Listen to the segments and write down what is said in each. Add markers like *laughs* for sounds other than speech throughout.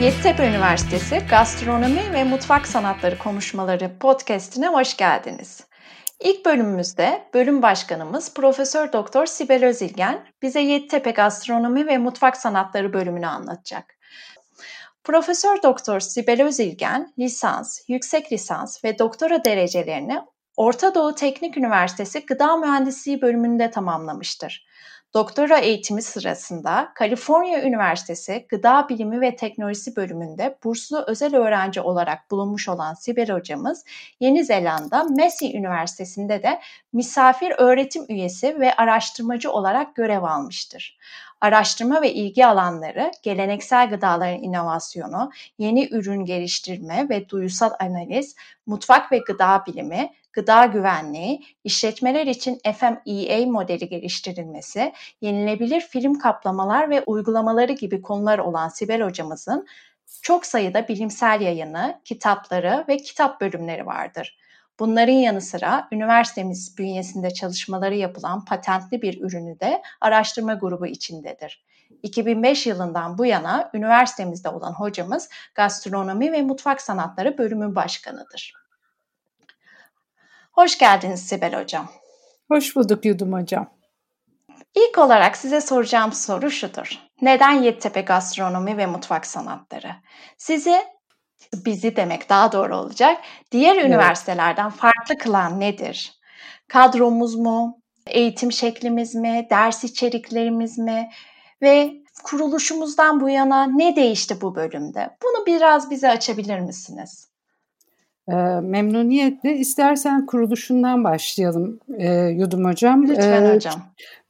Yeditepe Üniversitesi Gastronomi ve Mutfak Sanatları Konuşmaları podcast'ine hoş geldiniz. İlk bölümümüzde bölüm başkanımız Profesör Doktor Sibel Özilgen bize Yeditepe Gastronomi ve Mutfak Sanatları bölümünü anlatacak. Profesör Doktor Sibel Özilgen lisans, yüksek lisans ve doktora derecelerini Orta Doğu Teknik Üniversitesi Gıda Mühendisliği bölümünde tamamlamıştır. Doktora eğitimi sırasında Kaliforniya Üniversitesi Gıda Bilimi ve Teknolojisi bölümünde burslu özel öğrenci olarak bulunmuş olan Sibel hocamız, Yeni Zelanda Massey Üniversitesi'nde de misafir öğretim üyesi ve araştırmacı olarak görev almıştır. Araştırma ve ilgi alanları geleneksel gıdaların inovasyonu, yeni ürün geliştirme ve duyusal analiz, mutfak ve gıda bilimi, gıda güvenliği, işletmeler için FMEA modeli geliştirilmesi, yenilebilir film kaplamalar ve uygulamaları gibi konular olan Sibel hocamızın çok sayıda bilimsel yayını, kitapları ve kitap bölümleri vardır. Bunların yanı sıra üniversitemiz bünyesinde çalışmaları yapılan patentli bir ürünü de araştırma grubu içindedir. 2005 yılından bu yana üniversitemizde olan hocamız gastronomi ve mutfak sanatları bölümü başkanıdır. Hoş geldiniz Sibel Hocam. Hoş bulduk Yudum Hocam. İlk olarak size soracağım soru şudur. Neden Yeditepe Gastronomi ve Mutfak Sanatları? Sizi, bizi demek daha doğru olacak, diğer evet. üniversitelerden farklı kılan nedir? Kadromuz mu? Eğitim şeklimiz mi? Ders içeriklerimiz mi? Ve kuruluşumuzdan bu yana ne değişti bu bölümde? Bunu biraz bize açabilir misiniz? E, memnuniyetle istersen kuruluşundan başlayalım e, Yudum Hocam. Lütfen e, hocam.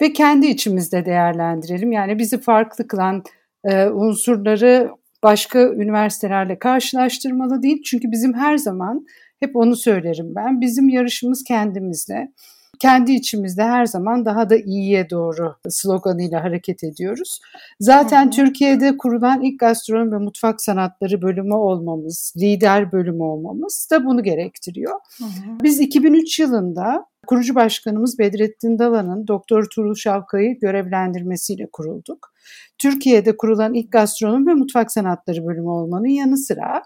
Ve kendi içimizde değerlendirelim. Yani bizi farklı kılan e, unsurları başka üniversitelerle karşılaştırmalı değil. Çünkü bizim her zaman hep onu söylerim ben. Bizim yarışımız kendimizle kendi içimizde her zaman daha da iyiye doğru sloganıyla hareket ediyoruz. Zaten hı hı. Türkiye'de kurulan ilk gastronomi ve mutfak sanatları bölümü olmamız, lider bölümü olmamız da bunu gerektiriyor. Hı hı. Biz 2003 yılında kurucu başkanımız Bedrettin Dalan'ın Doktor Tuğrul Şavkay'ı görevlendirmesiyle kurulduk. Türkiye'de kurulan ilk gastronomi ve mutfak sanatları bölümü olmanın yanı sıra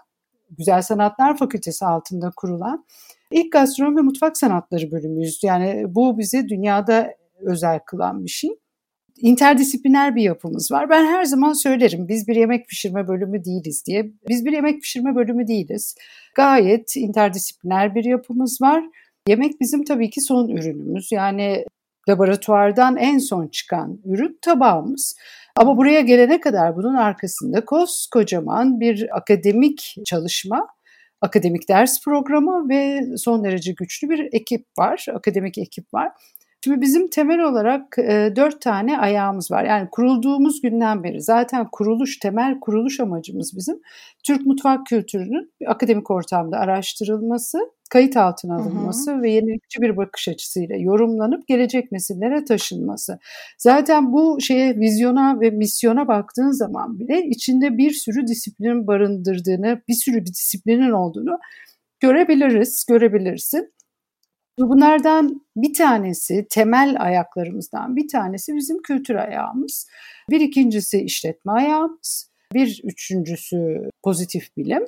Güzel Sanatlar Fakültesi altında kurulan İlk gastronomi ve mutfak sanatları bölümüyüz. Yani bu bizi dünyada özel kılan bir şey. İnterdisipliner bir yapımız var. Ben her zaman söylerim biz bir yemek pişirme bölümü değiliz diye. Biz bir yemek pişirme bölümü değiliz. Gayet interdisipliner bir yapımız var. Yemek bizim tabii ki son ürünümüz. Yani laboratuvardan en son çıkan ürün tabağımız. Ama buraya gelene kadar bunun arkasında koskocaman bir akademik çalışma akademik ders programı ve son derece güçlü bir ekip var, akademik ekip var. Şimdi bizim temel olarak e, dört tane ayağımız var. Yani kurulduğumuz günden beri zaten kuruluş, temel kuruluş amacımız bizim Türk mutfak kültürünün akademik ortamda araştırılması, kayıt altına alınması hı hı. ve yenilikçi bir bakış açısıyla yorumlanıp gelecek nesillere taşınması. Zaten bu şeye vizyona ve misyona baktığın zaman bile içinde bir sürü disiplinin barındırdığını, bir sürü bir disiplinin olduğunu görebiliriz, görebilirsin. Bunlardan bir tanesi, temel ayaklarımızdan bir tanesi bizim kültür ayağımız. Bir ikincisi işletme ayağımız. Bir üçüncüsü pozitif bilim.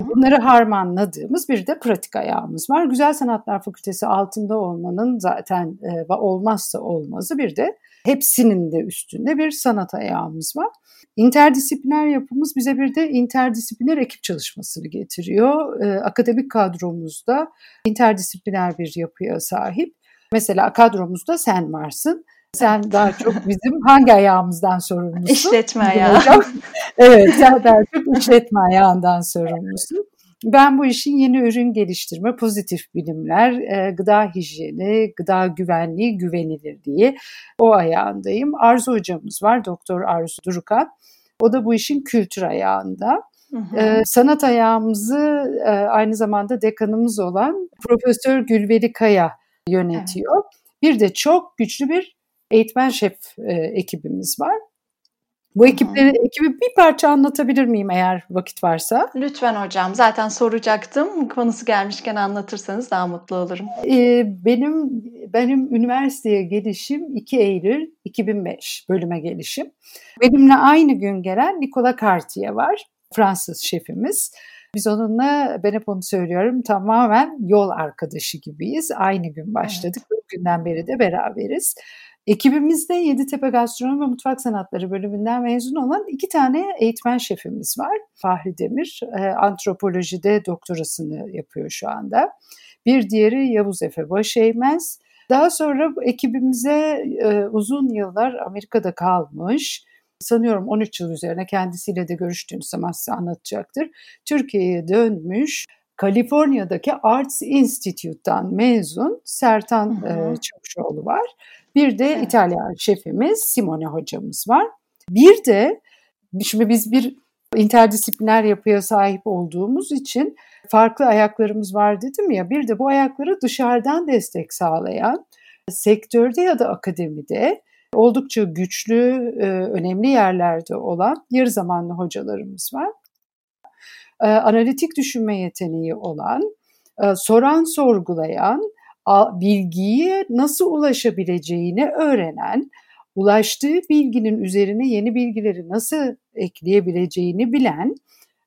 Bunları harmanladığımız bir de pratik ayağımız var. Güzel Sanatlar Fakültesi altında olmanın zaten e, olmazsa olmazı bir de hepsinin de üstünde bir sanat ayağımız var. İnterdisipliner yapımız bize bir de interdisipliner ekip çalışmasını getiriyor. E, akademik kadromuzda interdisipliner bir yapıya sahip. Mesela kadromuzda sen varsın. Sen daha çok bizim hangi ayağımızdan sorumlusun? İşletme ayağı. evet, sen daha çok işletme ayağından sorumlusun. Ben bu işin yeni ürün geliştirme, pozitif bilimler, e, gıda hijyeni, gıda güvenliği, güvenilir diye o ayağındayım. Arzu hocamız var, Doktor Arzu Durukan. O da bu işin kültür ayağında. Hı hı. Ee, sanat ayağımızı e, aynı zamanda dekanımız olan Profesör Gülveri Kaya yönetiyor. Evet. Bir de çok güçlü bir eğitmen şef e, ekibimiz var. Bu ekipleri, ekibi bir parça anlatabilir miyim eğer vakit varsa? Lütfen hocam. Zaten soracaktım. Konusu gelmişken anlatırsanız daha mutlu olurum. Ee, benim benim üniversiteye gelişim 2 Eylül 2005 bölüme gelişim. Benimle aynı gün gelen Nikola Cartier var. Fransız şefimiz. Biz onunla ben hep onu söylüyorum tamamen yol arkadaşı gibiyiz. Aynı gün başladık. Evet. günden beri de beraberiz. Ekibimizde Yeditepe Gastronomi ve Mutfak Sanatları bölümünden mezun olan iki tane eğitmen şefimiz var. Fahri Demir e, antropolojide doktorasını yapıyor şu anda. Bir diğeri Yavuz Efe Başeymez. Daha sonra ekibimize e, uzun yıllar Amerika'da kalmış, sanıyorum 13 yıl üzerine kendisiyle de görüştüğünüz zaman size anlatacaktır. Türkiye'ye dönmüş, Kaliforniya'daki Arts Institute'dan mezun Sertan hı hı. E, Çavuşoğlu var. Bir de evet. İtalyan şefimiz Simone hocamız var. Bir de şimdi biz bir interdisipliner yapıya sahip olduğumuz için farklı ayaklarımız var dedim ya. Bir de bu ayakları dışarıdan destek sağlayan sektörde ya da akademide oldukça güçlü, e, önemli yerlerde olan yarı zamanlı hocalarımız var. E, analitik düşünme yeteneği olan, e, soran sorgulayan, bilgiye nasıl ulaşabileceğini öğrenen, ulaştığı bilginin üzerine yeni bilgileri nasıl ekleyebileceğini bilen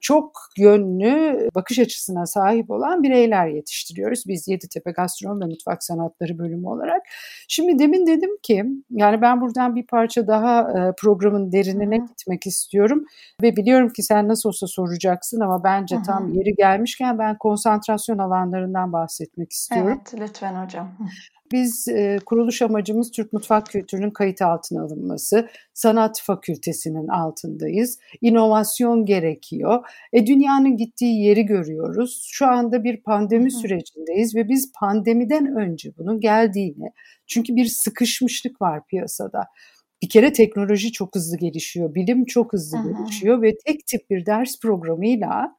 çok yönlü bakış açısına sahip olan bireyler yetiştiriyoruz. Biz Yeditepe Gastronomi ve Mutfak Sanatları bölümü olarak. Şimdi demin dedim ki yani ben buradan bir parça daha e, programın derinine Hı-hı. gitmek istiyorum. Ve biliyorum ki sen nasıl olsa soracaksın ama bence Hı-hı. tam yeri gelmişken ben konsantrasyon alanlarından bahsetmek istiyorum. Evet lütfen hocam. Biz e, kuruluş amacımız Türk mutfak kültürünün kayıt altına alınması. Sanat fakültesinin altındayız. İnovasyon gerekiyor. E, dünyanın gittiği yeri görüyoruz. Şu anda bir pandemi Hı-hı. sürecindeyiz ve biz pandemiden önce bunun geldiğini, çünkü bir sıkışmışlık var piyasada. Bir kere teknoloji çok hızlı gelişiyor, bilim çok hızlı Hı-hı. gelişiyor ve tek tip bir ders programıyla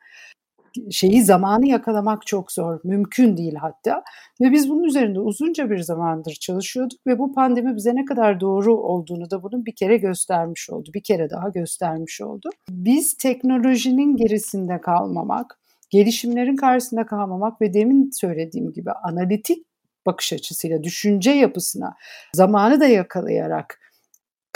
şeyi zamanı yakalamak çok zor, mümkün değil hatta. Ve biz bunun üzerinde uzunca bir zamandır çalışıyorduk ve bu pandemi bize ne kadar doğru olduğunu da bunun bir kere göstermiş oldu. Bir kere daha göstermiş oldu. Biz teknolojinin gerisinde kalmamak, gelişimlerin karşısında kalmamak ve demin söylediğim gibi analitik bakış açısıyla, düşünce yapısına zamanı da yakalayarak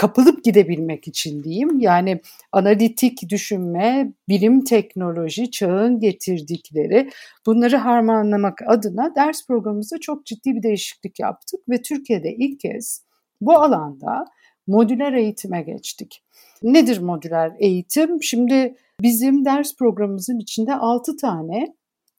kapılıp gidebilmek için diyeyim. Yani analitik düşünme, bilim teknoloji, çağın getirdikleri bunları harmanlamak adına ders programımızda çok ciddi bir değişiklik yaptık ve Türkiye'de ilk kez bu alanda modüler eğitime geçtik. Nedir modüler eğitim? Şimdi bizim ders programımızın içinde 6 tane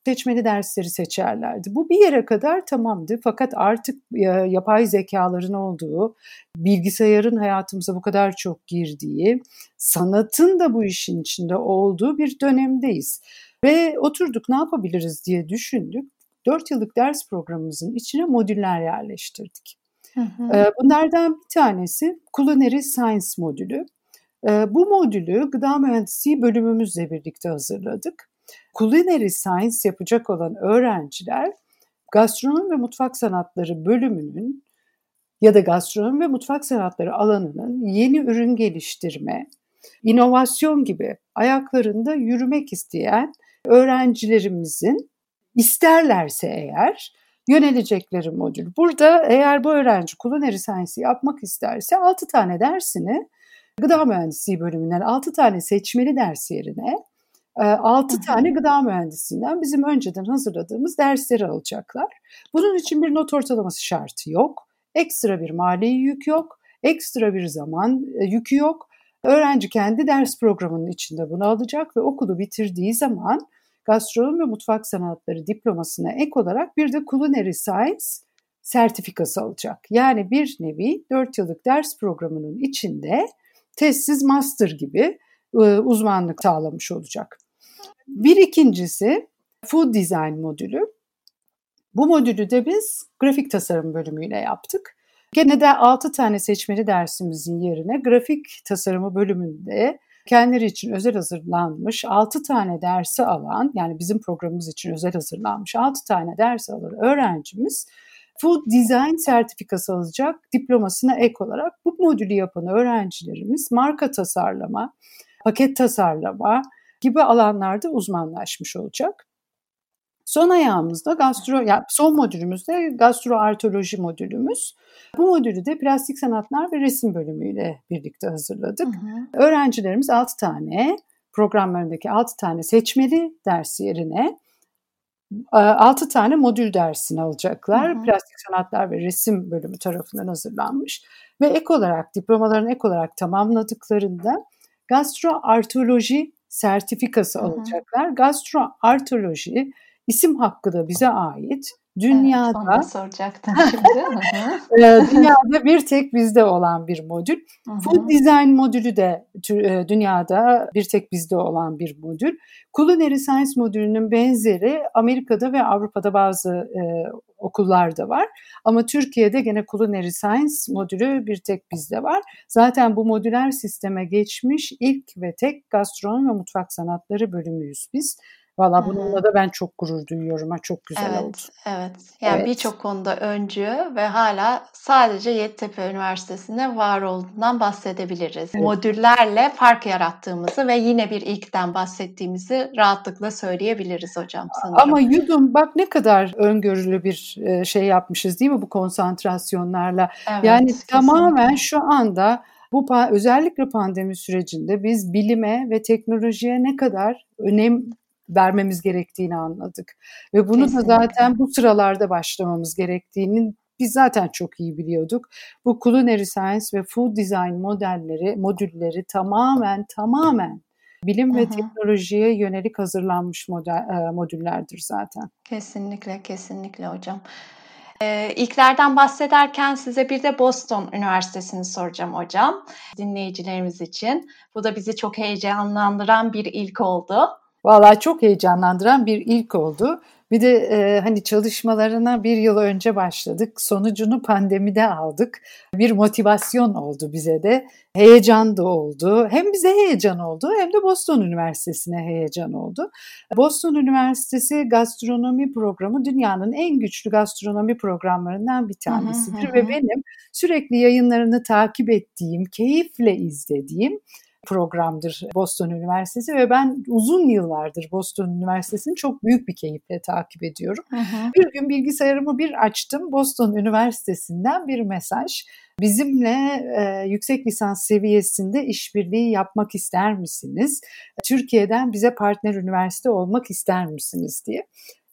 seçmeli dersleri seçerlerdi. Bu bir yere kadar tamamdı fakat artık yapay zekaların olduğu, bilgisayarın hayatımıza bu kadar çok girdiği, sanatın da bu işin içinde olduğu bir dönemdeyiz. Ve oturduk ne yapabiliriz diye düşündük. Dört yıllık ders programımızın içine modüller yerleştirdik. Hı hı. Bunlardan bir tanesi Culinary Science modülü. Bu modülü gıda mühendisliği bölümümüzle birlikte hazırladık. Culinary Science yapacak olan öğrenciler gastronomi ve mutfak sanatları bölümünün ya da gastronomi ve mutfak sanatları alanının yeni ürün geliştirme, inovasyon gibi ayaklarında yürümek isteyen öğrencilerimizin isterlerse eğer yönelecekleri modül. Burada eğer bu öğrenci culinary science yapmak isterse 6 tane dersini gıda mühendisliği bölümünden 6 tane seçmeli ders yerine 6 ee, tane gıda mühendisinden bizim önceden hazırladığımız dersleri alacaklar. Bunun için bir not ortalaması şartı yok. Ekstra bir mali yük yok. Ekstra bir zaman e, yükü yok. Öğrenci kendi ders programının içinde bunu alacak ve okulu bitirdiği zaman gastronomi ve mutfak sanatları diplomasına ek olarak bir de culinary science sertifikası alacak. Yani bir nevi 4 yıllık ders programının içinde testsiz master gibi e, uzmanlık sağlamış olacak. Bir ikincisi Food Design modülü. Bu modülü de biz grafik tasarım bölümüyle yaptık. Gene de 6 tane seçmeli dersimizin yerine grafik tasarımı bölümünde kendileri için özel hazırlanmış 6 tane dersi alan yani bizim programımız için özel hazırlanmış 6 tane ders alan öğrencimiz Food Design sertifikası alacak diplomasına ek olarak bu modülü yapan öğrencilerimiz marka tasarlama, paket tasarlama gibi alanlarda uzmanlaşmış olacak. Son ayağımızda gastro, yani son modülümüzde gastroartoloji modülümüz. Bu modülü de plastik sanatlar ve resim bölümüyle birlikte hazırladık. Hı hı. Öğrencilerimiz 6 tane programlarındaki 6 tane seçmeli ders yerine 6 tane modül dersini alacaklar. Hı hı. Plastik sanatlar ve resim bölümü tarafından hazırlanmış. Ve ek olarak diplomaların ek olarak tamamladıklarında gastroartoloji sertifikası hı hı. alacaklar. Gastroartoloji isim hakkı da bize ait. Dünyada evet, soracaktım şimdi. *laughs* dünyada bir tek bizde olan bir modül. Food design modülü de dünyada bir tek bizde olan bir modül. Culinary Science modülünün benzeri Amerika'da ve Avrupa'da bazı e, okullarda var. Ama Türkiye'de gene Culinary Science modülü bir tek bizde var. Zaten bu modüler sisteme geçmiş ilk ve tek gastronomi ve mutfak sanatları bölümüyüz biz. Valla bununla da ben çok gurur duyuyorum. Ha, çok güzel evet, oldu. Evet. Yani evet. birçok konuda öncü ve hala sadece Yeditepe Üniversitesi'nde var olduğundan bahsedebiliriz. Evet. Modüllerle fark yarattığımızı ve yine bir ilkten bahsettiğimizi rahatlıkla söyleyebiliriz hocam sanırım. Ama Yudum bak ne kadar öngörülü bir şey yapmışız değil mi bu konsantrasyonlarla? Evet, yani kesinlikle. tamamen şu anda bu özellikle pandemi sürecinde biz bilime ve teknolojiye ne kadar önem vermemiz gerektiğini anladık. Ve bunu Kesinlikle. da zaten bu sıralarda başlamamız gerektiğini biz zaten çok iyi biliyorduk. Bu Culinary Science ve Food Design modelleri, modülleri tamamen tamamen bilim ve teknolojiye yönelik hazırlanmış model, e, modüllerdir zaten. Kesinlikle, kesinlikle hocam. Ee, ilklerden bahsederken size bir de Boston Üniversitesi'ni soracağım hocam dinleyicilerimiz için. Bu da bizi çok heyecanlandıran bir ilk oldu. Vallahi çok heyecanlandıran bir ilk oldu. Bir de e, hani çalışmalarına bir yıl önce başladık. Sonucunu pandemide aldık. Bir motivasyon oldu bize de. Heyecan da oldu. Hem bize heyecan oldu hem de Boston Üniversitesi'ne heyecan oldu. Boston Üniversitesi gastronomi programı dünyanın en güçlü gastronomi programlarından bir tanesidir. Ve benim sürekli yayınlarını takip ettiğim, keyifle izlediğim programdır Boston Üniversitesi ve ben uzun yıllardır Boston Üniversitesi'ni çok büyük bir keyifle takip ediyorum. Hı hı. Bir gün bilgisayarımı bir açtım Boston Üniversitesi'nden bir mesaj. Bizimle e, yüksek lisans seviyesinde işbirliği yapmak ister misiniz? Türkiye'den bize partner üniversite olmak ister misiniz diye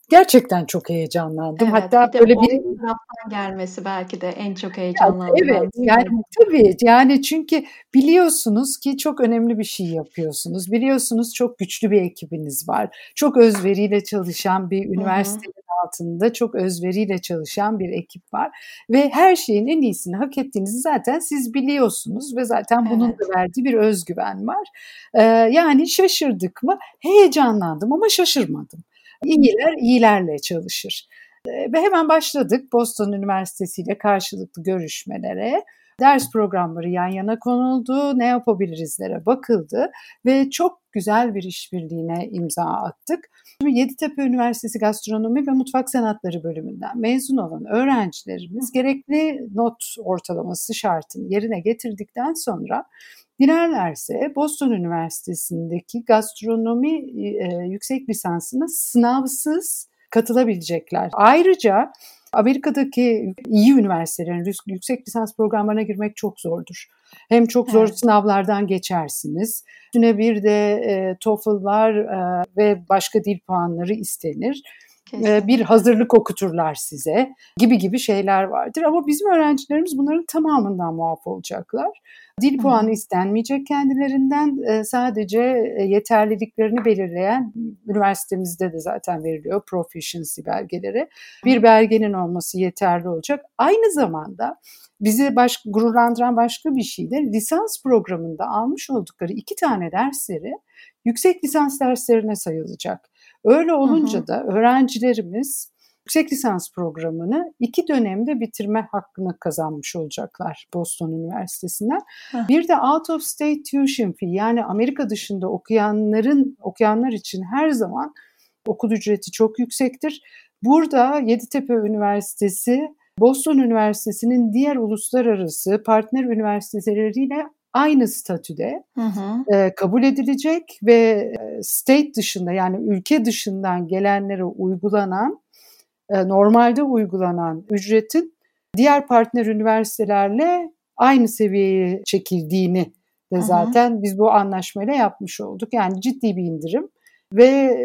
gerçekten çok heyecanlandım. Evet, Hatta bir böyle bir taraftan gelmesi belki de en çok heyecanlandım. Evet, yani tabii yani çünkü biliyorsunuz ki çok önemli bir şey yapıyorsunuz. Biliyorsunuz çok güçlü bir ekibiniz var. Çok özveriyle çalışan bir üniversitenin altında çok özveriyle çalışan bir ekip var ve her şeyin en iyisini hak ettiğinizi zaten siz biliyorsunuz ve zaten bunun evet. da verdiği bir özgüven var. Ee, yani şaşırdık mı? Heyecanlandım ama şaşırmadım. İyiler iyilerle çalışır. Ve hemen başladık Boston Üniversitesi ile karşılıklı görüşmelere. Ders programları yan yana konuldu, ne yapabilirizlere bakıldı ve çok güzel bir işbirliğine imza attık. Şimdi Yeditepe Üniversitesi Gastronomi ve Mutfak Sanatları bölümünden mezun olan öğrencilerimiz gerekli not ortalaması şartını yerine getirdikten sonra Dilerlerse Boston Üniversitesi'ndeki gastronomi e, yüksek lisansına sınavsız katılabilecekler. Ayrıca Amerika'daki iyi üniversitelerin yüksek lisans programlarına girmek çok zordur. Hem çok zor evet. sınavlardan geçersiniz. Üstüne bir de e, TOEFL'lar e, ve başka dil puanları istenir. Kesinlikle. bir hazırlık okuturlar size gibi gibi şeyler vardır. Ama bizim öğrencilerimiz bunların tamamından muaf olacaklar. Dil puanı istenmeyecek kendilerinden sadece yeterliliklerini belirleyen üniversitemizde de zaten veriliyor proficiency belgeleri. Bir belgenin olması yeterli olacak. Aynı zamanda bizi baş, gururlandıran başka bir şey de lisans programında almış oldukları iki tane dersleri yüksek lisans derslerine sayılacak. Öyle olunca hı hı. da öğrencilerimiz yüksek lisans programını iki dönemde bitirme hakkını kazanmış olacaklar Boston Üniversitesi'nden. Bir de out of state tuition fee yani Amerika dışında okuyanların okuyanlar için her zaman okul ücreti çok yüksektir. Burada Yeditepe Üniversitesi Boston Üniversitesi'nin diğer uluslararası partner üniversiteleriyle aynı statüde hı hı. E, kabul edilecek ve state dışında yani ülke dışından gelenlere uygulanan e, normalde uygulanan ücretin diğer partner üniversitelerle aynı seviyeye çekildiğini de zaten Hı-hı. biz bu anlaşmayla yapmış olduk. Yani ciddi bir indirim ve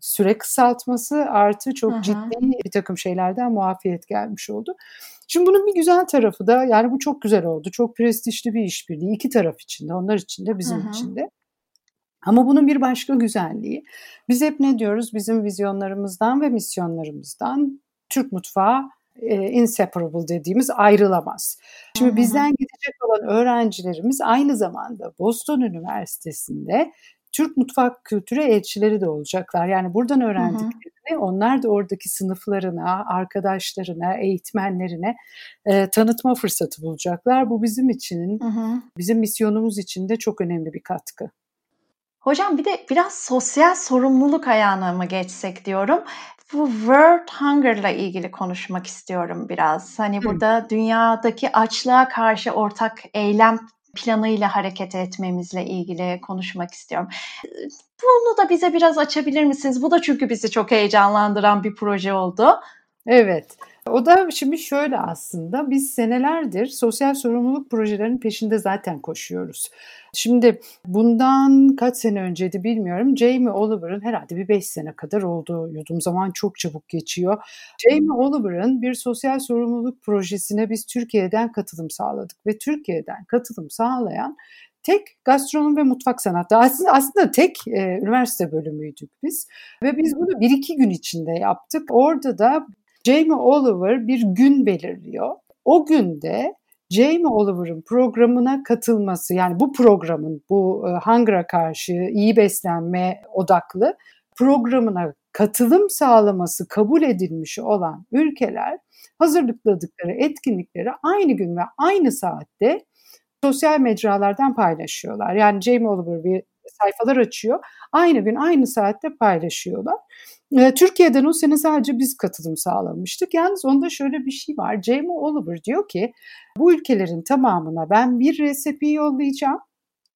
süre kısaltması artı çok Hı-hı. ciddi bir takım şeylerden muafiyet gelmiş oldu. Şimdi bunun bir güzel tarafı da yani bu çok güzel oldu. Çok prestijli bir işbirliği iki taraf için de onlar için de bizim Hı-hı. için de. Ama bunun bir başka güzelliği. Biz hep ne diyoruz? Bizim vizyonlarımızdan ve misyonlarımızdan Türk mutfağı e, inseparable dediğimiz ayrılamaz. Şimdi Hı-hı. bizden gidecek olan öğrencilerimiz aynı zamanda Boston Üniversitesi'nde Türk mutfak kültürü elçileri de olacaklar. Yani buradan öğrendiklerini hı hı. onlar da oradaki sınıflarına, arkadaşlarına, eğitmenlerine e, tanıtma fırsatı bulacaklar. Bu bizim için, hı hı. bizim misyonumuz için de çok önemli bir katkı. Hocam bir de biraz sosyal sorumluluk ayağına mı geçsek diyorum. Bu World Hunger'la ilgili konuşmak istiyorum biraz. Hani Hı. burada dünyadaki açlığa karşı ortak eylem planıyla hareket etmemizle ilgili konuşmak istiyorum. Bunu da bize biraz açabilir misiniz? Bu da çünkü bizi çok heyecanlandıran bir proje oldu. Evet. O da şimdi şöyle aslında biz senelerdir sosyal sorumluluk projelerinin peşinde zaten koşuyoruz. Şimdi bundan kaç sene önceydi bilmiyorum. Jamie Oliver'ın herhalde bir 5 sene kadar oldu. Yudum zaman çok çabuk geçiyor. Jamie Oliver'ın bir sosyal sorumluluk projesine biz Türkiye'den katılım sağladık ve Türkiye'den katılım sağlayan tek gastronomi ve mutfak sanatı. Aslında, aslında tek e, üniversite bölümüydük biz ve biz bunu bir iki gün içinde yaptık. Orada da Jamie Oliver bir gün belirliyor. O günde Jamie Oliver'ın programına katılması yani bu programın bu e, Hunger'a karşı iyi beslenme odaklı programına katılım sağlaması kabul edilmiş olan ülkeler hazırlıkladıkları etkinlikleri aynı gün ve aynı saatte sosyal mecralardan paylaşıyorlar. Yani Jamie Oliver bir sayfalar açıyor. Aynı gün aynı saatte paylaşıyorlar. Türkiye'den o sene sadece biz katılım sağlamıştık. Yalnız onda şöyle bir şey var. Jamie Oliver diyor ki bu ülkelerin tamamına ben bir resepi yollayacağım.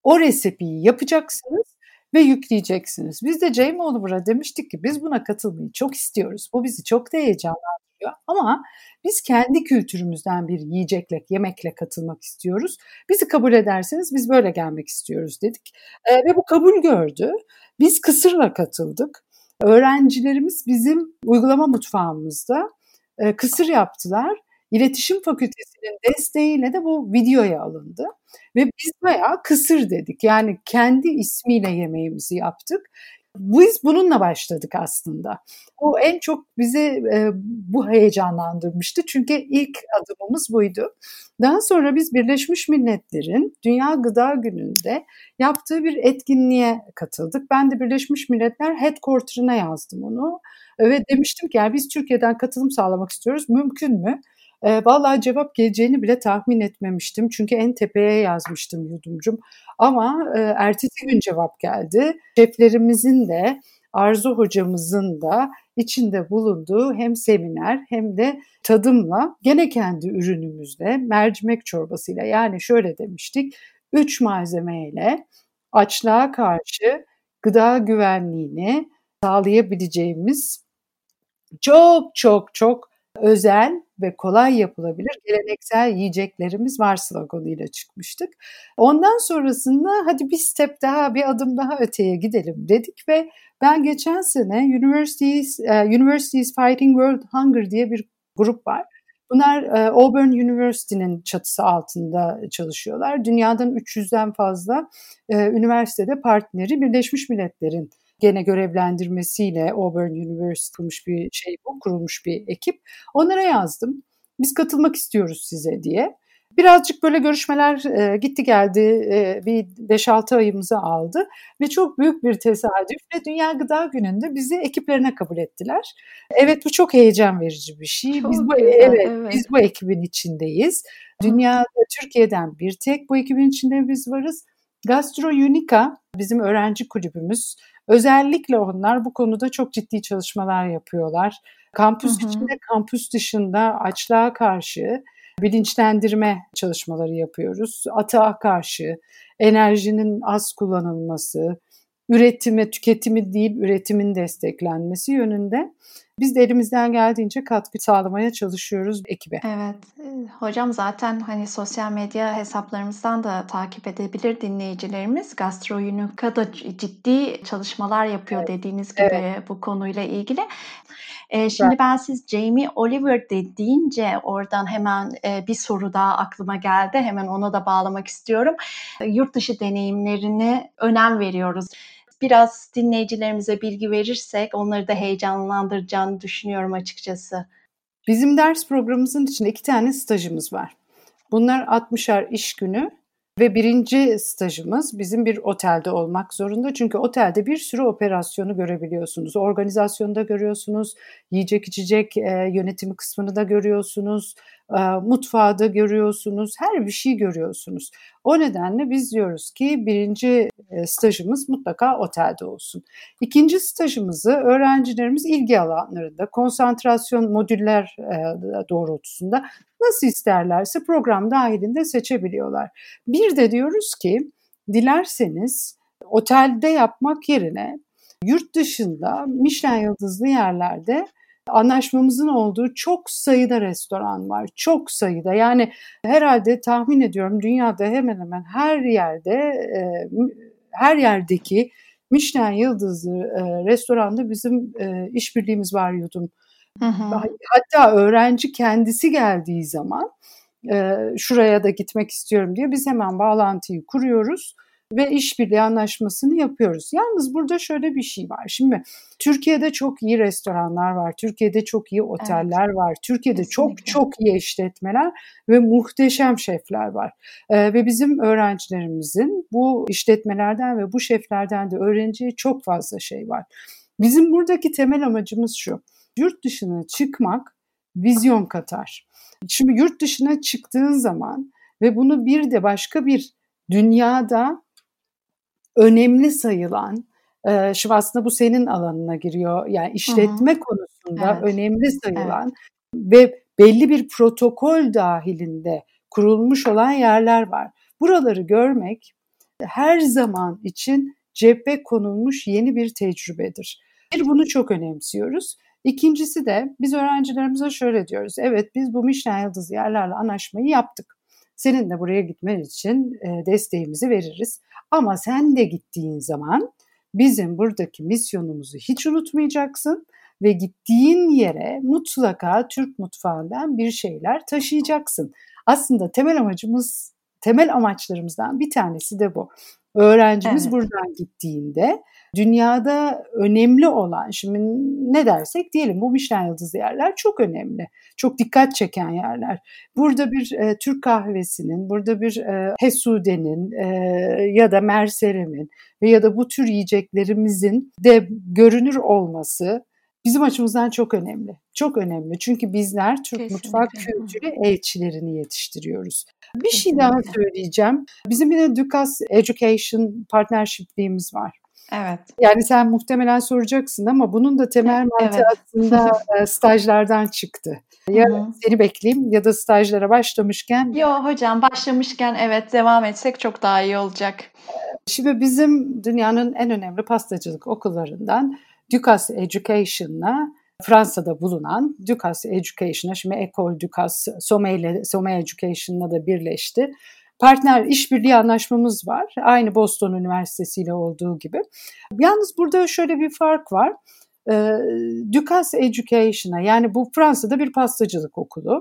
O resepiyi yapacaksınız ve yükleyeceksiniz. Biz de Jamie Oliver'a demiştik ki biz buna katılmayı çok istiyoruz. Bu bizi çok da heyecanlandırıyor ama biz kendi kültürümüzden bir yiyecekle, yemekle katılmak istiyoruz. Bizi kabul ederseniz biz böyle gelmek istiyoruz dedik. E, ve bu kabul gördü. Biz kısırla katıldık. Öğrencilerimiz bizim uygulama mutfağımızda e, kısır yaptılar. İletişim Fakültesi'nin desteğiyle de bu videoya alındı. Ve biz bayağı kısır dedik. Yani kendi ismiyle yemeğimizi yaptık. Biz bununla başladık aslında. O en çok bizi e, bu heyecanlandırmıştı. Çünkü ilk adımımız buydu. Daha sonra biz Birleşmiş Milletler'in Dünya Gıda Günü'nde yaptığı bir etkinliğe katıldık. Ben de Birleşmiş Milletler Headquarter'ına yazdım onu. Ve demiştim ki yani biz Türkiye'den katılım sağlamak istiyoruz. Mümkün mü? E, vallahi cevap geleceğini bile tahmin etmemiştim. Çünkü en tepeye yazmıştım yudumcum. Ama e, ertesi gün cevap geldi. Şeflerimizin de Arzu hocamızın da içinde bulunduğu hem seminer hem de tadımla gene kendi ürünümüzle mercimek çorbasıyla yani şöyle demiştik. Üç malzemeyle açlığa karşı gıda güvenliğini sağlayabileceğimiz çok çok çok özel ve kolay yapılabilir geleneksel yiyeceklerimiz var sloganıyla çıkmıştık. Ondan sonrasında hadi bir step daha, bir adım daha öteye gidelim dedik ve ben geçen sene Universities, uh, Universities Fighting World Hunger diye bir grup var. Bunlar e, Auburn University'nin çatısı altında çalışıyorlar. Dünyadan 300'den fazla e, üniversitede partneri Birleşmiş Milletler'in gene görevlendirmesiyle Auburn University kurmuş bir şey bu, kurulmuş bir ekip. Onlara yazdım. Biz katılmak istiyoruz size diye. Birazcık böyle görüşmeler e, gitti geldi e, bir 5-6 ayımızı aldı ve çok büyük bir tesadüfle Dünya Gıda Günü'nde bizi ekiplerine kabul ettiler. Evet bu çok heyecan verici bir şey. Çok biz bu güzel, evet, evet biz bu ekibin içindeyiz. Dünyada Türkiye'den bir tek bu ekibin içinde biz varız. Gastro Unica bizim öğrenci kulübümüz. Özellikle onlar bu konuda çok ciddi çalışmalar yapıyorlar. Kampüs hı hı. içinde, kampüs dışında açlığa karşı bilinçlendirme çalışmaları yapıyoruz. Atağa karşı enerjinin az kullanılması, üretime, tüketimi değil üretimin desteklenmesi yönünde Biz de elimizden geldiğince katkı sağlamaya çalışıyoruz ekibe. Evet. Hocam zaten hani sosyal medya hesaplarımızdan da takip edebilir dinleyicilerimiz. Gastroyunuka da ciddi çalışmalar yapıyor evet. dediğiniz gibi evet. bu konuyla ilgili. E, şimdi ben siz Jamie Oliver de deyince oradan hemen e, bir soru daha aklıma geldi. Hemen ona da bağlamak istiyorum. Yurt dışı deneyimlerine önem veriyoruz biraz dinleyicilerimize bilgi verirsek onları da heyecanlandıracağını düşünüyorum açıkçası. Bizim ders programımızın içinde iki tane stajımız var. Bunlar 60'ar iş günü ve birinci stajımız bizim bir otelde olmak zorunda. Çünkü otelde bir sürü operasyonu görebiliyorsunuz. Organizasyonu da görüyorsunuz, yiyecek içecek e, yönetimi kısmını da görüyorsunuz, e, mutfağı da görüyorsunuz, her bir şey görüyorsunuz. O nedenle biz diyoruz ki birinci e, stajımız mutlaka otelde olsun. İkinci stajımızı öğrencilerimiz ilgi alanlarında, konsantrasyon modüller e, doğrultusunda nasıl isterlerse program dahilinde seçebiliyorlar. Bir de diyoruz ki dilerseniz otelde yapmak yerine yurt dışında Michelin yıldızlı yerlerde anlaşmamızın olduğu çok sayıda restoran var. Çok sayıda. Yani herhalde tahmin ediyorum dünyada hemen hemen her yerde e, her yerdeki Michelin yıldızlı e, restoranda bizim e, işbirliğimiz var yudum. Hı hı. Hatta öğrenci kendisi geldiği zaman e, şuraya da gitmek istiyorum diye biz hemen bağlantıyı kuruyoruz ve işbirliği anlaşmasını yapıyoruz. Yalnız burada şöyle bir şey var. Şimdi Türkiye'de çok iyi restoranlar var. Türkiye'de çok iyi oteller evet. var. Türkiye'de Kesinlikle. çok çok iyi işletmeler ve muhteşem şefler var. Ee, ve bizim öğrencilerimizin bu işletmelerden ve bu şeflerden de öğreneceği çok fazla şey var. Bizim buradaki temel amacımız şu. Yurt dışına çıkmak vizyon katar. Şimdi yurt dışına çıktığın zaman ve bunu bir de başka bir dünyada önemli sayılan, e, şimdi aslında bu senin alanına giriyor. Yani işletme Hı-hı. konusunda evet. önemli sayılan evet. ve belli bir protokol dahilinde kurulmuş olan yerler var. Buraları görmek her zaman için cephe konulmuş yeni bir tecrübedir. Bir bunu çok önemsiyoruz. İkincisi de biz öğrencilerimize şöyle diyoruz. Evet biz bu Michelin yıldızı yerlerle anlaşmayı yaptık. Senin de buraya gitmen için e, desteğimizi veririz. Ama sen de gittiğin zaman bizim buradaki misyonumuzu hiç unutmayacaksın ve gittiğin yere mutlaka Türk mutfağından bir şeyler taşıyacaksın. Aslında temel amacımız, temel amaçlarımızdan bir tanesi de bu. Öğrencimiz evet. buradan gittiğinde dünyada önemli olan, şimdi ne dersek diyelim bu Michelin yıldızlı yerler çok önemli. Çok dikkat çeken yerler. Burada bir e, Türk kahvesinin, burada bir e, Hesude'nin e, ya da Merserem'in ve ya da bu tür yiyeceklerimizin de görünür olması bizim açımızdan çok önemli. Çok önemli. Çünkü bizler Türk Kesinlikle. mutfak kültürü elçilerini yetiştiriyoruz. Bir Kesinlikle. şey daha söyleyeceğim. Bizim yine Dukas Education partnership'liğimiz var. Evet. Yani sen muhtemelen soracaksın ama bunun da temel mantığı evet. aslında *laughs* e, stajlardan çıktı. Ya Hı-hı. seni bekleyeyim ya da stajlara başlamışken. Yo hocam başlamışken evet devam etsek çok daha iyi olacak. Şimdi bizim dünyanın en önemli pastacılık okullarından Dukas Education'la Fransa'da bulunan Dukas Education'a şimdi Ecole Dukas Somme Somme Education'la da birleşti partner işbirliği anlaşmamız var. Aynı Boston Üniversitesi ile olduğu gibi. Yalnız burada şöyle bir fark var. E, Dukas Education'a yani bu Fransa'da bir pastacılık okulu.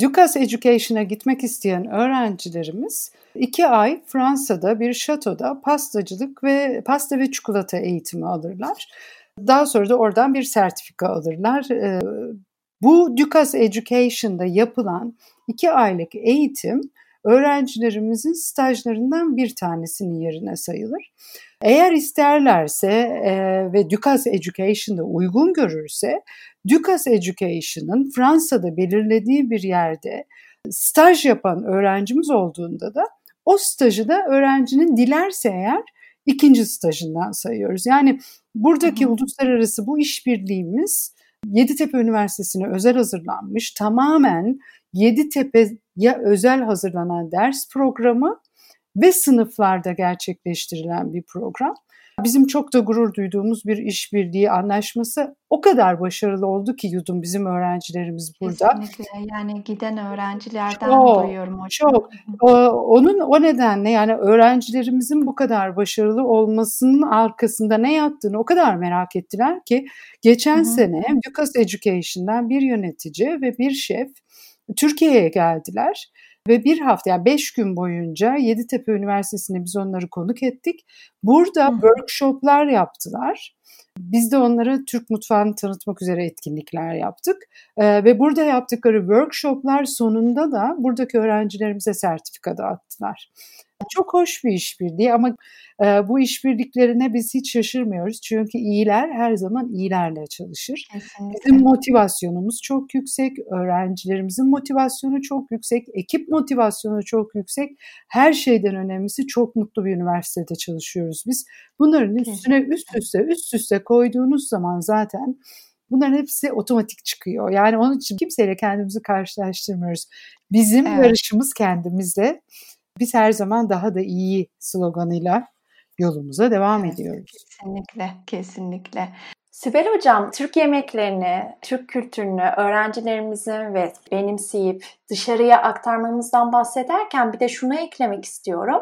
Dukas Education'a gitmek isteyen öğrencilerimiz iki ay Fransa'da bir şatoda pastacılık ve pasta ve çikolata eğitimi alırlar. Daha sonra da oradan bir sertifika alırlar. Ee, bu Dukas Education'da yapılan iki aylık eğitim öğrencilerimizin stajlarından bir tanesinin yerine sayılır. Eğer isterlerse e, ve Dukas Education'da uygun görürse, Dukas Education'ın Fransa'da belirlediği bir yerde staj yapan öğrencimiz olduğunda da o stajı da öğrencinin dilerse eğer ikinci stajından sayıyoruz. Yani buradaki hı hı. uluslararası bu işbirliğimiz Yeditepe Üniversitesi'ne özel hazırlanmış tamamen Yeditepe'ye özel hazırlanan ders programı ve sınıflarda gerçekleştirilen bir program. Bizim çok da gurur duyduğumuz bir işbirliği anlaşması o kadar başarılı oldu ki Yudum bizim öğrencilerimiz burada. Kesinlikle yani giden öğrencilerden çok, duyuyorum hocam. Çok. O, onun o nedenle yani öğrencilerimizin bu kadar başarılı olmasının arkasında ne yattığını o kadar merak ettiler ki geçen Hı-hı. sene Lucas Education'dan bir yönetici ve bir şef Türkiye'ye geldiler ve bir hafta yani beş gün boyunca Yeditepe Üniversitesi'nde biz onları konuk ettik. Burada Hı. workshoplar yaptılar. Biz de onlara Türk mutfağını tanıtmak üzere etkinlikler yaptık. Ee, ve burada yaptıkları workshoplar sonunda da buradaki öğrencilerimize sertifika dağıttılar. Çok hoş bir işbirliği ama e, bu işbirliklerine biz hiç şaşırmıyoruz. Çünkü iyiler her zaman iyilerle çalışır. Kesinlikle. Bizim motivasyonumuz çok yüksek, öğrencilerimizin motivasyonu çok yüksek, ekip motivasyonu çok yüksek. Her şeyden önemlisi çok mutlu bir üniversitede çalışıyoruz biz. Bunların üstüne üst üste üst üste koyduğunuz zaman zaten Bunların hepsi otomatik çıkıyor. Yani onun için kimseyle kendimizi karşılaştırmıyoruz. Bizim evet. yarışımız kendimizle. Biz her zaman daha da iyi sloganıyla yolumuza devam evet, ediyoruz. Kesinlikle, kesinlikle. Sibel Hocam, Türk yemeklerini, Türk kültürünü öğrencilerimizin ve benimseyip dışarıya aktarmamızdan bahsederken bir de şunu eklemek istiyorum.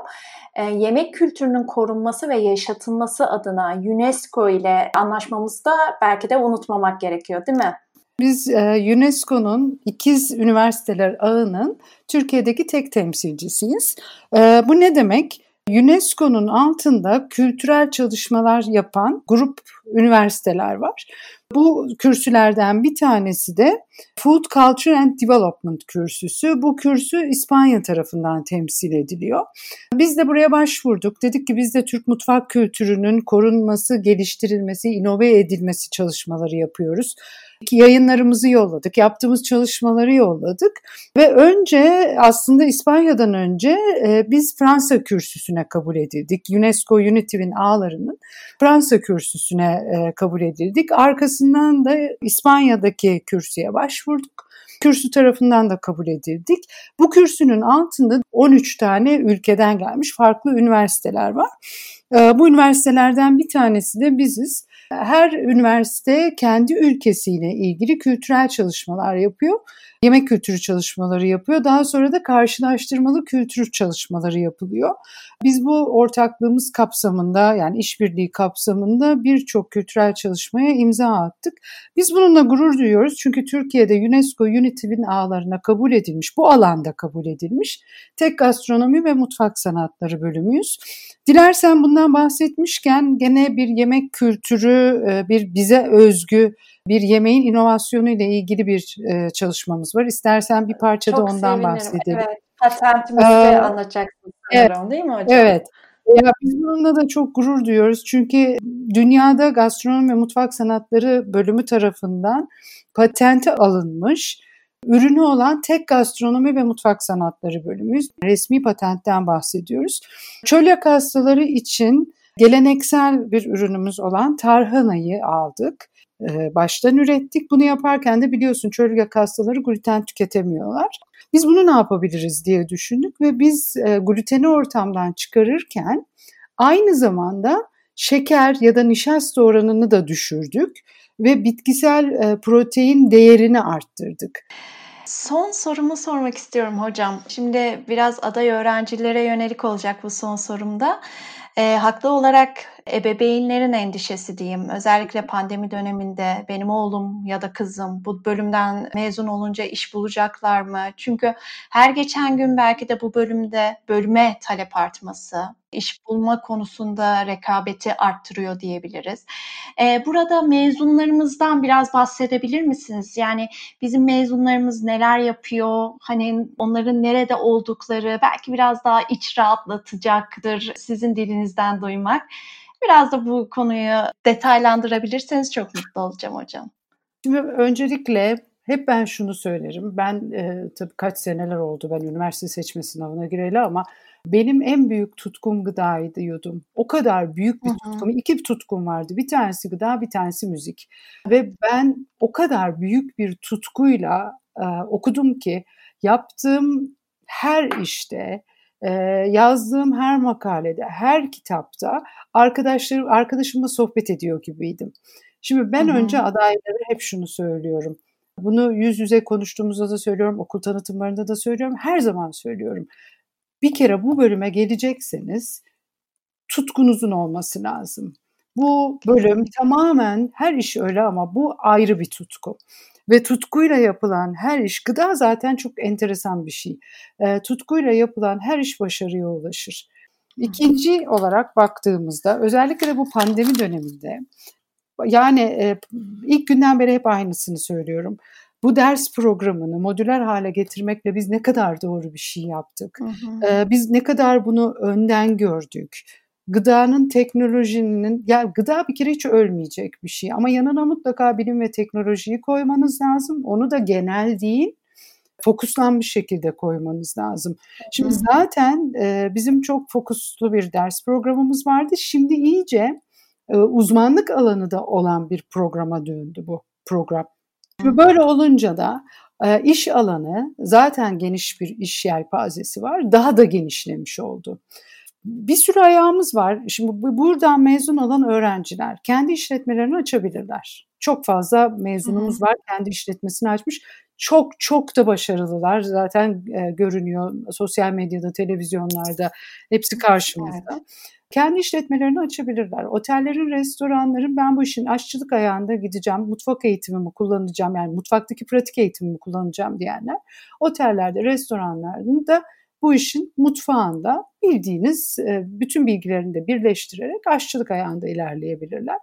E, yemek kültürünün korunması ve yaşatılması adına UNESCO ile anlaşmamızda belki de unutmamak gerekiyor değil mi? Biz e, UNESCO'nun ikiz üniversiteler ağının Türkiye'deki tek temsilcisiyiz. E, bu ne demek? UNESCO'nun altında kültürel çalışmalar yapan grup üniversiteler var. Bu kürsülerden bir tanesi de Food Culture and Development kürsüsü. Bu kürsü İspanya tarafından temsil ediliyor. Biz de buraya başvurduk. Dedik ki biz de Türk mutfak kültürünün korunması, geliştirilmesi, inove edilmesi çalışmaları yapıyoruz yayınlarımızı yolladık, yaptığımız çalışmaları yolladık ve önce aslında İspanya'dan önce e, biz Fransa kürsüsüne kabul edildik. UNESCO UNITIV'in ağlarının Fransa kürsüsüne e, kabul edildik. Arkasından da İspanya'daki kürsüye başvurduk kürsü tarafından da kabul edildik. Bu kürsünün altında 13 tane ülkeden gelmiş farklı üniversiteler var. E, bu üniversitelerden bir tanesi de biziz. Her üniversite kendi ülkesiyle ilgili kültürel çalışmalar yapıyor. Yemek kültürü çalışmaları yapıyor. Daha sonra da karşılaştırmalı kültür çalışmaları yapılıyor. Biz bu ortaklığımız kapsamında yani işbirliği kapsamında birçok kültürel çalışmaya imza attık. Biz bununla gurur duyuyoruz çünkü Türkiye'de UNESCO UNITIV'in ağlarına kabul edilmiş, bu alanda kabul edilmiş tek gastronomi ve mutfak sanatları bölümüyüz. Dilersen bundan bahsetmişken gene bir yemek kültürü, e, bir bize özgü bir yemeğin inovasyonu ile ilgili bir e, çalışmamız var. İstersen bir parça da ondan sevinirim. bahsedelim. Evet, patentimizi ee, anlatacaksınız sanırım evet, değil mi hocam? Evet. Ya biz bununla da çok gurur duyuyoruz. Çünkü dünyada gastronomi ve mutfak sanatları bölümü tarafından patente alınmış ürünü olan tek gastronomi ve mutfak sanatları bölümüyüz. Resmi patentten bahsediyoruz. Çölyak hastaları için geleneksel bir ürünümüz olan tarhanayı aldık. Baştan ürettik. Bunu yaparken de biliyorsun çölyak hastaları gluten tüketemiyorlar. Biz bunu ne yapabiliriz diye düşündük ve biz gluteni ortamdan çıkarırken aynı zamanda şeker ya da nişasta oranını da düşürdük ve bitkisel protein değerini arttırdık. Son sorumu sormak istiyorum hocam. Şimdi biraz aday öğrencilere yönelik olacak bu son sorumda. Haklı olarak ebeveynlerin endişesi diyeyim. Özellikle pandemi döneminde benim oğlum ya da kızım bu bölümden mezun olunca iş bulacaklar mı? Çünkü her geçen gün belki de bu bölümde bölüme talep artması, iş bulma konusunda rekabeti arttırıyor diyebiliriz. Ee, burada mezunlarımızdan biraz bahsedebilir misiniz? Yani bizim mezunlarımız neler yapıyor? Hani onların nerede oldukları belki biraz daha iç rahatlatıcaktır sizin dilinizden duymak. Biraz da bu konuyu detaylandırabilirseniz çok mutlu olacağım hocam. Şimdi öncelikle hep ben şunu söylerim. Ben e, tabii kaç seneler oldu ben üniversite seçme sınavına gireli ama benim en büyük tutkum gıdaydı yudum. O kadar büyük bir Hı-hı. tutkum. İki tutkum vardı. Bir tanesi gıda, bir tanesi müzik. Ve ben o kadar büyük bir tutkuyla e, okudum ki yaptığım her işte Ee, yazdığım her makalede, her kitapta arkadaşlarım, arkadaşımla sohbet ediyor gibiydim. Şimdi ben Hı-hı. önce adaylara hep şunu söylüyorum. Bunu yüz yüze konuştuğumuzda da söylüyorum, okul tanıtımlarında da söylüyorum, her zaman söylüyorum. Bir kere bu bölüme gelecekseniz tutkunuzun olması lazım. Bu bölüm tamamen her iş öyle ama bu ayrı bir tutku. Ve tutkuyla yapılan her iş, gıda zaten çok enteresan bir şey. E, tutkuyla yapılan her iş başarıya ulaşır. İkinci olarak baktığımızda özellikle de bu pandemi döneminde yani e, ilk günden beri hep aynısını söylüyorum. Bu ders programını modüler hale getirmekle biz ne kadar doğru bir şey yaptık. Hı hı. E, biz ne kadar bunu önden gördük gıdanın teknolojinin ya gıda bir kere hiç ölmeyecek bir şey ama yanına mutlaka bilim ve teknolojiyi koymanız lazım. Onu da genel değil fokuslanmış şekilde koymanız lazım. Şimdi zaten e, bizim çok fokuslu bir ders programımız vardı. Şimdi iyice e, uzmanlık alanı da olan bir programa döndü bu program. Şimdi böyle olunca da e, iş alanı zaten geniş bir iş yelpazesi var. Daha da genişlemiş oldu bir sürü ayağımız var. Şimdi buradan mezun olan öğrenciler kendi işletmelerini açabilirler. Çok fazla mezunumuz Hı-hı. var kendi işletmesini açmış. Çok çok da başarılılar. Zaten e, görünüyor sosyal medyada, televizyonlarda hepsi karşımızda. Evet. Kendi işletmelerini açabilirler. Otellerin, restoranların ben bu işin aşçılık ayağında gideceğim, mutfak eğitimimi kullanacağım yani mutfaktaki pratik eğitimimi kullanacağım diyenler otellerde, restoranlarda bu işin mutfağında bildiğiniz e, bütün bilgilerini de birleştirerek aşçılık ayağında ilerleyebilirler.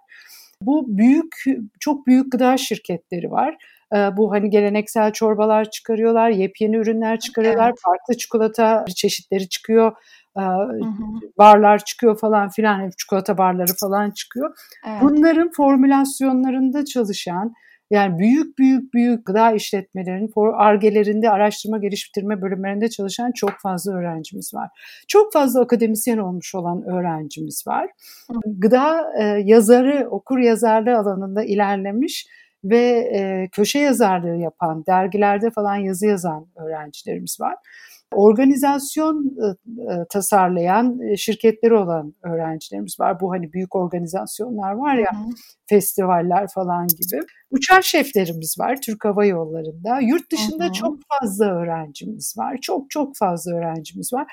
Bu büyük, çok büyük gıda şirketleri var. E, bu hani geleneksel çorbalar çıkarıyorlar, yepyeni ürünler çıkarıyorlar, evet. farklı çikolata çeşitleri çıkıyor. Hı. barlar çıkıyor falan filan çikolata barları falan çıkıyor. Evet. Bunların formülasyonlarında çalışan yani büyük büyük büyük gıda işletmelerinin argelerinde, araştırma geliştirme bölümlerinde çalışan çok fazla öğrencimiz var. Çok fazla akademisyen olmuş olan öğrencimiz var. Gıda e, yazarı, okur yazarlığı alanında ilerlemiş ve e, köşe yazarlığı yapan, dergilerde falan yazı yazan öğrencilerimiz var organizasyon e, tasarlayan e, şirketleri olan öğrencilerimiz var. Bu hani büyük organizasyonlar var ya, Hı-hı. festivaller falan gibi. Uçak şeflerimiz var Türk Hava Yolları'nda. Yurt dışında Hı-hı. çok fazla öğrencimiz var. Çok çok fazla öğrencimiz var.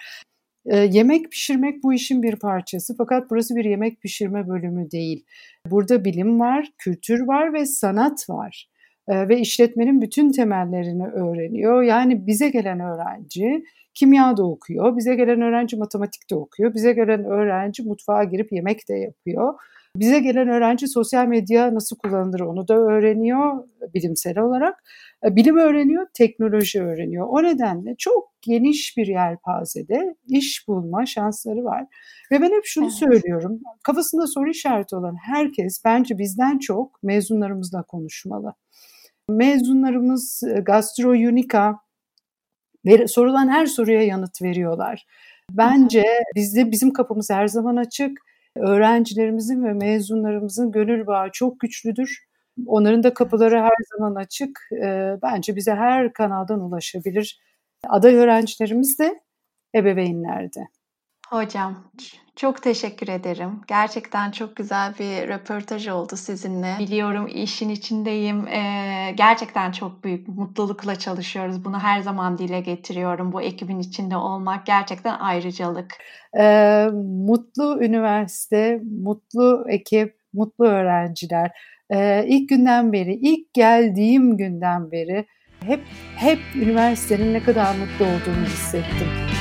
E, yemek pişirmek bu işin bir parçası fakat burası bir yemek pişirme bölümü değil. Burada bilim var, kültür var ve sanat var ve işletmenin bütün temellerini öğreniyor. Yani bize gelen öğrenci kimya da okuyor, bize gelen öğrenci matematik de okuyor, bize gelen öğrenci mutfağa girip yemek de yapıyor. Bize gelen öğrenci sosyal medya nasıl kullanılır onu da öğreniyor bilimsel olarak. Bilim öğreniyor, teknoloji öğreniyor. O nedenle çok geniş bir yelpazede iş bulma şansları var. Ve ben hep şunu evet. söylüyorum. Kafasında soru işareti olan herkes bence bizden çok mezunlarımızla konuşmalı. Mezunlarımız e, Gastro Unica sorulan her soruya yanıt veriyorlar. Bence bizde bizim kapımız her zaman açık. Öğrencilerimizin ve mezunlarımızın gönül bağı çok güçlüdür. Onların da kapıları her zaman açık. E, bence bize her kanaldan ulaşabilir. Aday öğrencilerimiz de ebeveynler de. Hocam çok teşekkür ederim. Gerçekten çok güzel bir röportaj oldu sizinle. Biliyorum işin içindeyim. Ee, gerçekten çok büyük mutlulukla çalışıyoruz. Bunu her zaman dile getiriyorum. Bu ekibin içinde olmak gerçekten ayrıcalık. Ee, mutlu üniversite, mutlu ekip, mutlu öğrenciler. Ee, ilk günden beri, ilk geldiğim günden beri hep hep üniversitenin ne kadar mutlu olduğunu hissettim.